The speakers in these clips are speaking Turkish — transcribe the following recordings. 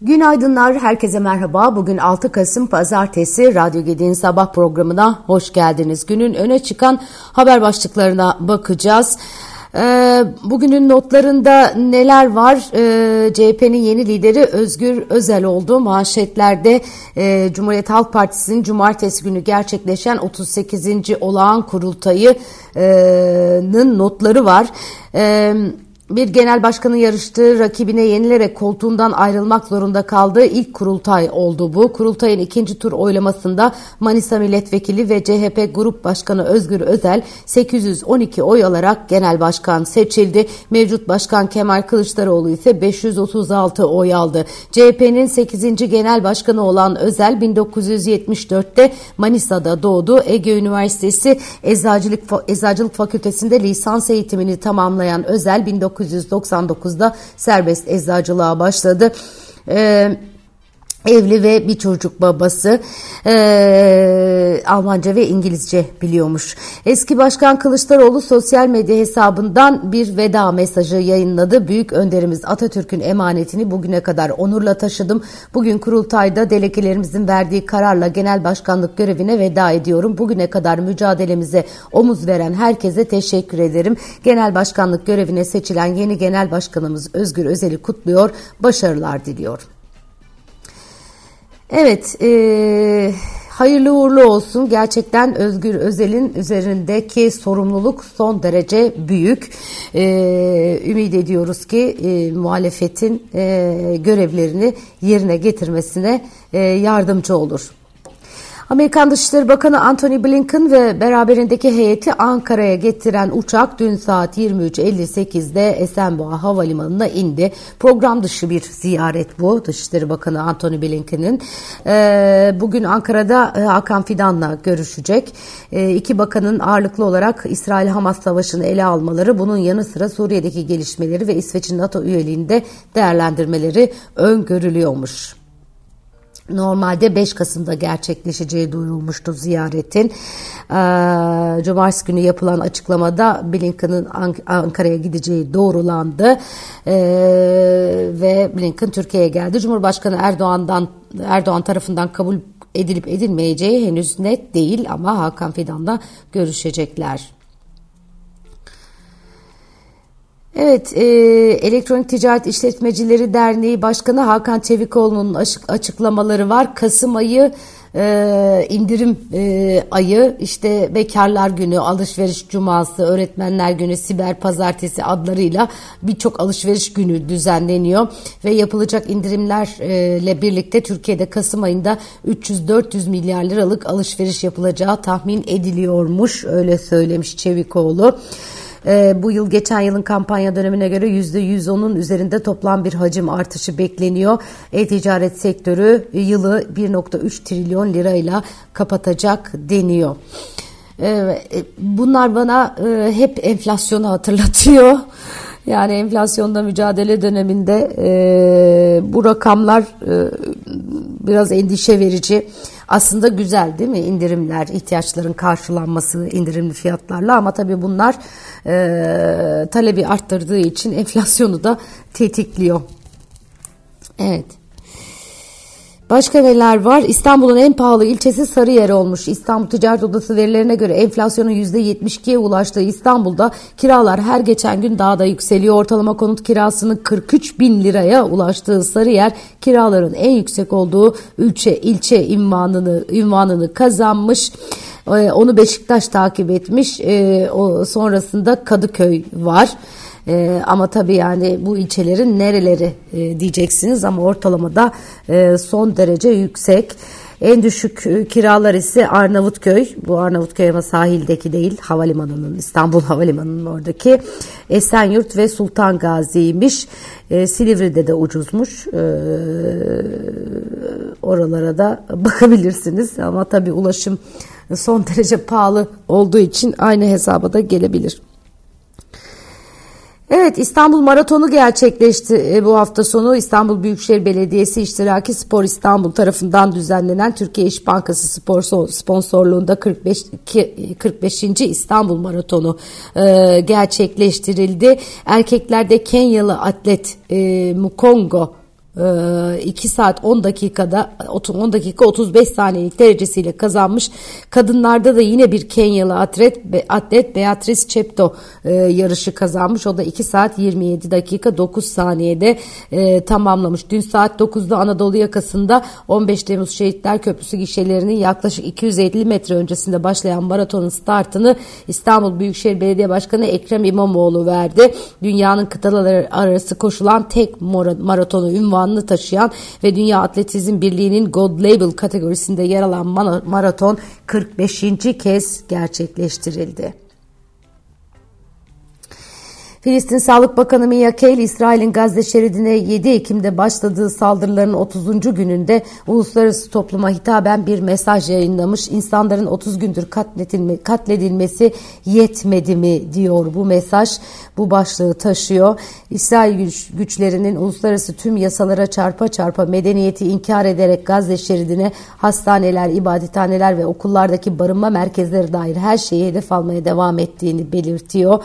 Günaydınlar, herkese merhaba. Bugün 6 Kasım Pazartesi Radyo Gedi'nin sabah programına hoş geldiniz. Günün öne çıkan haber başlıklarına bakacağız. Ee, bugünün notlarında neler var? Ee, CHP'nin yeni lideri Özgür Özel oldu. Manşetlerde e, Cumhuriyet Halk Partisi'nin cumartesi günü gerçekleşen 38. olağan kurultayının notları var. Evet bir genel başkanın yarıştığı rakibine yenilerek koltuğundan ayrılmak zorunda kaldığı ilk kurultay oldu bu. Kurultayın ikinci tur oylamasında Manisa Milletvekili ve CHP Grup Başkanı Özgür Özel 812 oy alarak genel başkan seçildi. Mevcut başkan Kemal Kılıçdaroğlu ise 536 oy aldı. CHP'nin 8. genel başkanı olan Özel 1974'te Manisa'da doğdu. Ege Üniversitesi Eczacılık, Eczacılık Fakültesinde lisans eğitimini tamamlayan Özel 19 1999'da serbest eczacılığa başladı. Ee, Evli ve bir çocuk babası ee, Almanca ve İngilizce biliyormuş. Eski Başkan Kılıçdaroğlu sosyal medya hesabından bir veda mesajı yayınladı. Büyük önderimiz Atatürk'ün emanetini bugüne kadar onurla taşıdım. Bugün kurultayda delegelerimizin verdiği kararla genel başkanlık görevine veda ediyorum. Bugüne kadar mücadelemize omuz veren herkese teşekkür ederim. Genel başkanlık görevine seçilen yeni genel başkanımız Özgür Özel'i kutluyor. Başarılar diliyorum. Evet, e, hayırlı uğurlu olsun. Gerçekten Özgür Özel'in üzerindeki sorumluluk son derece büyük. E, ümit ediyoruz ki e, muhalefetin e, görevlerini yerine getirmesine e, yardımcı olur. Amerikan Dışişleri Bakanı Antony Blinken ve beraberindeki heyeti Ankara'ya getiren uçak dün saat 23.58'de Esenboğa Havalimanı'na indi. Program dışı bir ziyaret bu Dışişleri Bakanı Antony Blinken'in. Ee, bugün Ankara'da e, Hakan Fidan'la görüşecek. Ee, iki bakanın ağırlıklı olarak İsrail-Hamas savaşını ele almaları, bunun yanı sıra Suriye'deki gelişmeleri ve İsveç'in NATO üyeliğinde değerlendirmeleri öngörülüyormuş. Normalde 5 Kasım'da gerçekleşeceği duyurulmuştu ziyaretin. Ee, Cumartesi günü yapılan açıklamada Blinken'ın Ankara'ya gideceği doğrulandı. Ee, ve Blinken Türkiye'ye geldi. Cumhurbaşkanı Erdoğan'dan Erdoğan tarafından kabul edilip edilmeyeceği henüz net değil ama Hakan Fidan'la görüşecekler. Evet, e, Elektronik Ticaret İşletmecileri Derneği Başkanı Hakan Çevikoğlu'nun açıklamaları var. Kasım ayı e, indirim e, ayı, işte Bekarlar Günü, Alışveriş Cuması, Öğretmenler Günü, Siber Pazartesi adlarıyla birçok alışveriş günü düzenleniyor ve yapılacak indirimlerle birlikte Türkiye'de Kasım ayında 300-400 milyar liralık alışveriş yapılacağı tahmin ediliyormuş, öyle söylemiş Çevikoğlu. E, bu yıl geçen yılın kampanya dönemine göre %110'un üzerinde toplam bir hacim artışı bekleniyor. E-ticaret sektörü yılı 1.3 trilyon lirayla kapatacak deniyor. Ee, bunlar bana e, hep enflasyonu hatırlatıyor. Yani enflasyonla mücadele döneminde e, bu rakamlar e, biraz endişe verici. Aslında güzel değil mi indirimler, ihtiyaçların karşılanması indirimli fiyatlarla ama tabii bunlar e, talebi arttırdığı için enflasyonu da tetikliyor. Evet. Başka neler var? İstanbul'un en pahalı ilçesi Sarıyer olmuş. İstanbul Ticaret Odası verilerine göre enflasyonun %72'ye ulaştığı İstanbul'da kiralar her geçen gün daha da yükseliyor. Ortalama konut kirasının 43 bin liraya ulaştığı Sarıyer kiraların en yüksek olduğu ilçe, ilçe ünvanını, ünvanını kazanmış. Ee, onu Beşiktaş takip etmiş. Ee, sonrasında Kadıköy var. E, ama tabii yani bu ilçelerin nereleri e, diyeceksiniz ama ortalamada e, son derece yüksek. En düşük e, kiralar ise Arnavutköy. Bu Arnavutköy ama sahildeki değil. Havalimanının İstanbul Havalimanı'nın oradaki. Esenyurt ve Sultan Gazi'ymiş. E, Silivri'de de ucuzmuş. E, oralara da bakabilirsiniz. Ama tabii ulaşım son derece pahalı olduğu için aynı hesaba da gelebilir. Evet İstanbul Maratonu gerçekleşti e, bu hafta sonu. İstanbul Büyükşehir Belediyesi İştiraki Spor İstanbul tarafından düzenlenen Türkiye İş Bankası spor sponsorluğunda 45 45. İstanbul Maratonu e, gerçekleştirildi. Erkeklerde Kenyalı atlet e, Mukongo 2 ee, saat 10 dakikada 10 dakika 35 saniyelik derecesiyle kazanmış. Kadınlarda da yine bir Kenyalı atlet atlet Beatrice Chepto e, yarışı kazanmış. O da 2 saat 27 dakika 9 saniyede e, tamamlamış. Dün saat 9'da Anadolu yakasında 15 Temmuz Şehitler Köprüsü gişelerinin yaklaşık 250 metre öncesinde başlayan maratonun startını İstanbul Büyükşehir Belediye Başkanı Ekrem İmamoğlu verdi. Dünyanın kıtaları arası koşulan tek maratonu ünvanı ünvanını taşıyan ve Dünya Atletizm Birliği'nin Gold Label kategorisinde yer alan maraton 45. kez gerçekleştirildi. Filistin Sağlık Bakanı Mia Keil, İsrail'in Gazze şeridine 7 Ekim'de başladığı saldırıların 30. gününde uluslararası topluma hitaben bir mesaj yayınlamış. İnsanların 30 gündür katledilme, katledilmesi yetmedi mi diyor bu mesaj. Bu başlığı taşıyor. İsrail güç, güçlerinin uluslararası tüm yasalara çarpa çarpa medeniyeti inkar ederek Gazze şeridine hastaneler, ibadethaneler ve okullardaki barınma merkezleri dair her şeyi hedef almaya devam ettiğini belirtiyor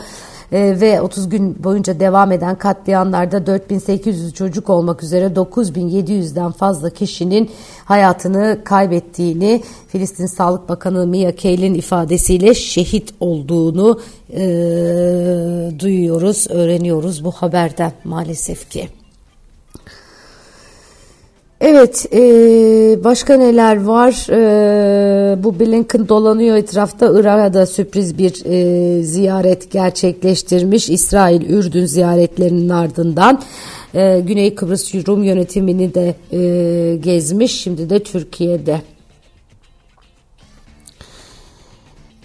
e, ve 30 gün boyunca devam eden katliamlarda 4800 çocuk olmak üzere 9700'den fazla kişinin hayatını kaybettiğini Filistin Sağlık Bakanı Mia Keil'in ifadesiyle şehit olduğunu e, duyuyoruz, öğreniyoruz bu haberden maalesef ki. Evet, e, başka neler var? E, bu Blinken dolanıyor etrafta. Irak'a da sürpriz bir e, ziyaret gerçekleştirmiş. İsrail, Ürdün ziyaretlerinin ardından. E, Güney Kıbrıs Rum yönetimini de e, gezmiş. Şimdi de Türkiye'de.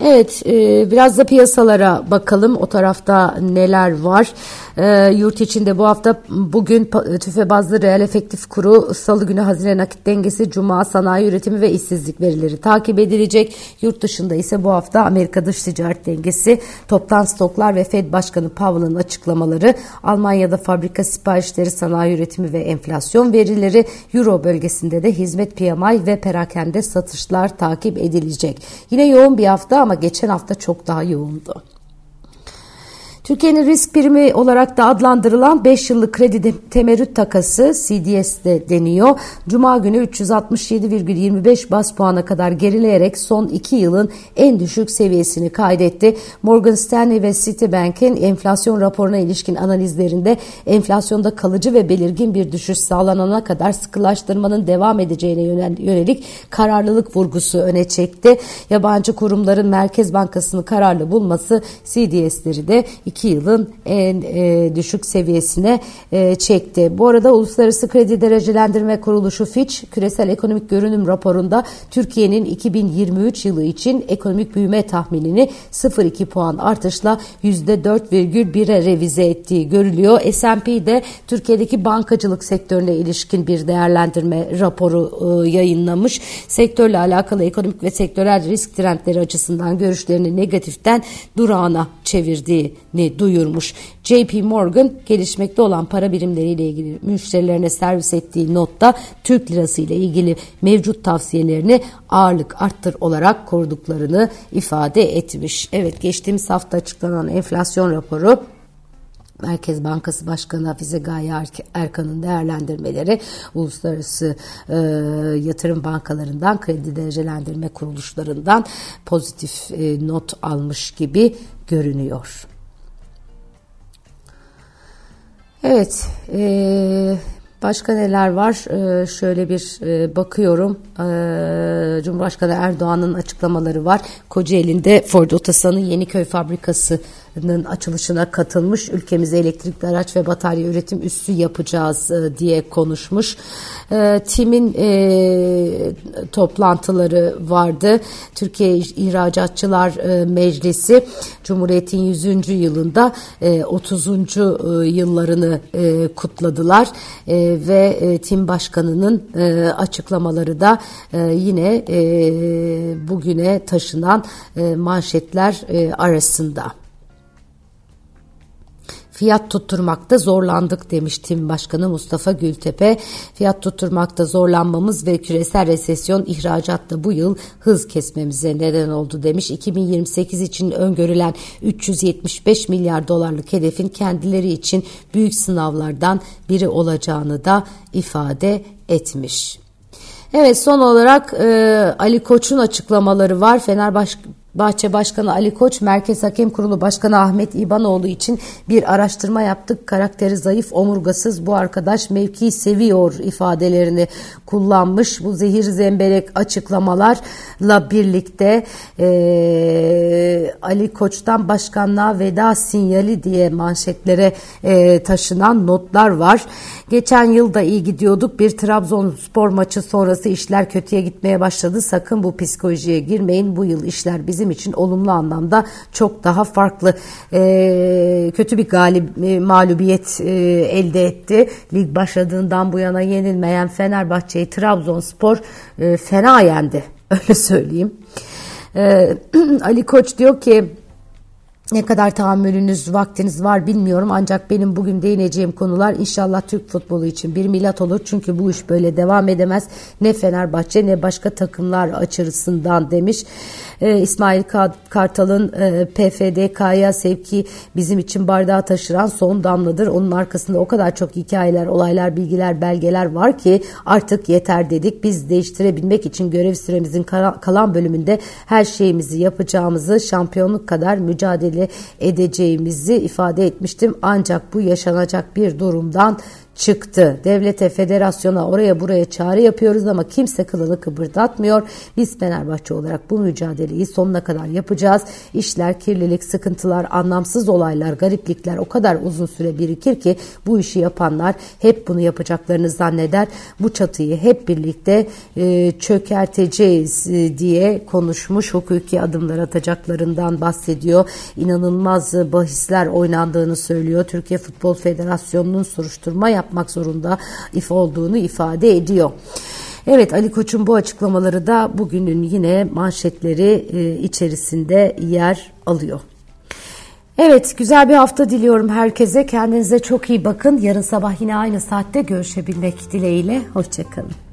Evet, e, biraz da piyasalara bakalım. O tarafta neler var? E, yurt içinde bu hafta bugün tüfe bazlı reel efektif kuru, salı günü hazine nakit dengesi, cuma sanayi üretimi ve işsizlik verileri takip edilecek. Yurt dışında ise bu hafta Amerika dış ticaret dengesi, toptan stoklar ve Fed Başkanı Powell'ın açıklamaları, Almanya'da fabrika siparişleri, sanayi üretimi ve enflasyon verileri, Euro bölgesinde de hizmet PMI ve perakende satışlar takip edilecek. Yine yoğun bir hafta ama geçen hafta çok daha yoğundu. Türkiye'nin risk primi olarak da adlandırılan 5 yıllık kredi temerrüt takası CDS de deniyor. Cuma günü 367,25 bas puana kadar gerileyerek son 2 yılın en düşük seviyesini kaydetti. Morgan Stanley ve Citibank'in enflasyon raporuna ilişkin analizlerinde enflasyonda kalıcı ve belirgin bir düşüş sağlanana kadar sıkılaştırmanın devam edeceğine yönelik kararlılık vurgusu öne çekti. Yabancı kurumların Merkez Bankası'nı kararlı bulması CDS'leri de 2 yılın en e, düşük seviyesine e, çekti. Bu arada Uluslararası Kredi Derecelendirme Kuruluşu Fitch küresel ekonomik görünüm raporunda Türkiye'nin 2023 yılı için ekonomik büyüme tahminini 0,2 puan artışla %4,1'e revize ettiği görülüyor. S&P de Türkiye'deki bankacılık sektörüne ilişkin bir değerlendirme raporu e, yayınlamış. Sektörle alakalı ekonomik ve sektörel risk trendleri açısından görüşlerini negatiften durağına çevirdiğini duyurmuş. JP Morgan gelişmekte olan para birimleriyle ilgili müşterilerine servis ettiği notta Türk lirası ile ilgili mevcut tavsiyelerini ağırlık arttır olarak koruduklarını ifade etmiş. Evet geçtiğimiz hafta açıklanan enflasyon raporu Merkez Bankası Başkanı Hafize Gaye Erkan'ın değerlendirmeleri uluslararası e, yatırım bankalarından, kredi derecelendirme kuruluşlarından pozitif e, not almış gibi görünüyor. Evet, e, başka neler var? E, şöyle bir e, bakıyorum. E, Cumhurbaşkanı Erdoğan'ın açıklamaları var. Kocaeli'nde Ford Otosan'ın Yeniköy fabrikası açılışına katılmış. Ülkemize elektrikli araç ve batarya üretim üssü yapacağız e, diye konuşmuş. E, TİM'in e, toplantıları vardı. Türkiye İhracatçılar Meclisi Cumhuriyet'in 100. yılında e, 30. E, yıllarını kutladılar ve TİM Başkanı'nın açıklamaları da yine bugüne taşınan manşetler arasında. Fiyat tutturmakta zorlandık demiş Tim Başkanı Mustafa Gültepe. Fiyat tutturmakta zorlanmamız ve küresel resesyon ihracatta bu yıl hız kesmemize neden oldu demiş. 2028 için öngörülen 375 milyar dolarlık hedefin kendileri için büyük sınavlardan biri olacağını da ifade etmiş. Evet son olarak e, Ali Koç'un açıklamaları var. Fenerbahçe Bahçe Başkanı Ali Koç, Merkez Hakem Kurulu Başkanı Ahmet İbanoğlu için bir araştırma yaptık. Karakteri zayıf, omurgasız bu arkadaş mevki seviyor ifadelerini kullanmış. Bu zehir zemberek açıklamalarla birlikte e, Ali Koç'tan başkanlığa veda sinyali diye manşetlere e, taşınan notlar var. Geçen yıl da iyi gidiyorduk. Bir Trabzonspor maçı sonrası işler kötüye gitmeye başladı. Sakın bu psikolojiye girmeyin. Bu yıl işler bizim için olumlu anlamda çok daha farklı. E, kötü bir galip e, mağlubiyet e, elde etti. Lig başladığından bu yana yenilmeyen Fenerbahçe'yi Trabzonspor e, fena yendi. Öyle söyleyeyim. E, Ali Koç diyor ki ne kadar tahammülünüz, vaktiniz var bilmiyorum ancak benim bugün değineceğim konular inşallah Türk futbolu için bir milat olur. Çünkü bu iş böyle devam edemez. Ne Fenerbahçe ne başka takımlar açısından demiş. Ee, İsmail Kartal'ın e, PFDK'ya sevki bizim için bardağı taşıran son damladır. Onun arkasında o kadar çok hikayeler, olaylar, bilgiler, belgeler var ki artık yeter dedik. Biz değiştirebilmek için görev süremizin kalan bölümünde her şeyimizi yapacağımızı şampiyonluk kadar mücadele mücadele edeceğimizi ifade etmiştim. Ancak bu yaşanacak bir durumdan çıktı. Devlete, federasyona, oraya buraya çağrı yapıyoruz ama kimse kılını kıpırdatmıyor. Biz Fenerbahçe olarak bu mücadeleyi sonuna kadar yapacağız. İşler, kirlilik, sıkıntılar, anlamsız olaylar, gariplikler o kadar uzun süre birikir ki bu işi yapanlar hep bunu yapacaklarını zanneder. Bu çatıyı hep birlikte e, çökerteceğiz e, diye konuşmuş. Hukuki adımlar atacaklarından bahsediyor. İnanılmaz bahisler oynandığını söylüyor. Türkiye Futbol Federasyonu'nun soruşturma yap yapmak zorunda if olduğunu ifade ediyor. Evet Ali Koç'un bu açıklamaları da bugünün yine manşetleri e, içerisinde yer alıyor. Evet güzel bir hafta diliyorum herkese. Kendinize çok iyi bakın. Yarın sabah yine aynı saatte görüşebilmek dileğiyle. Hoşçakalın.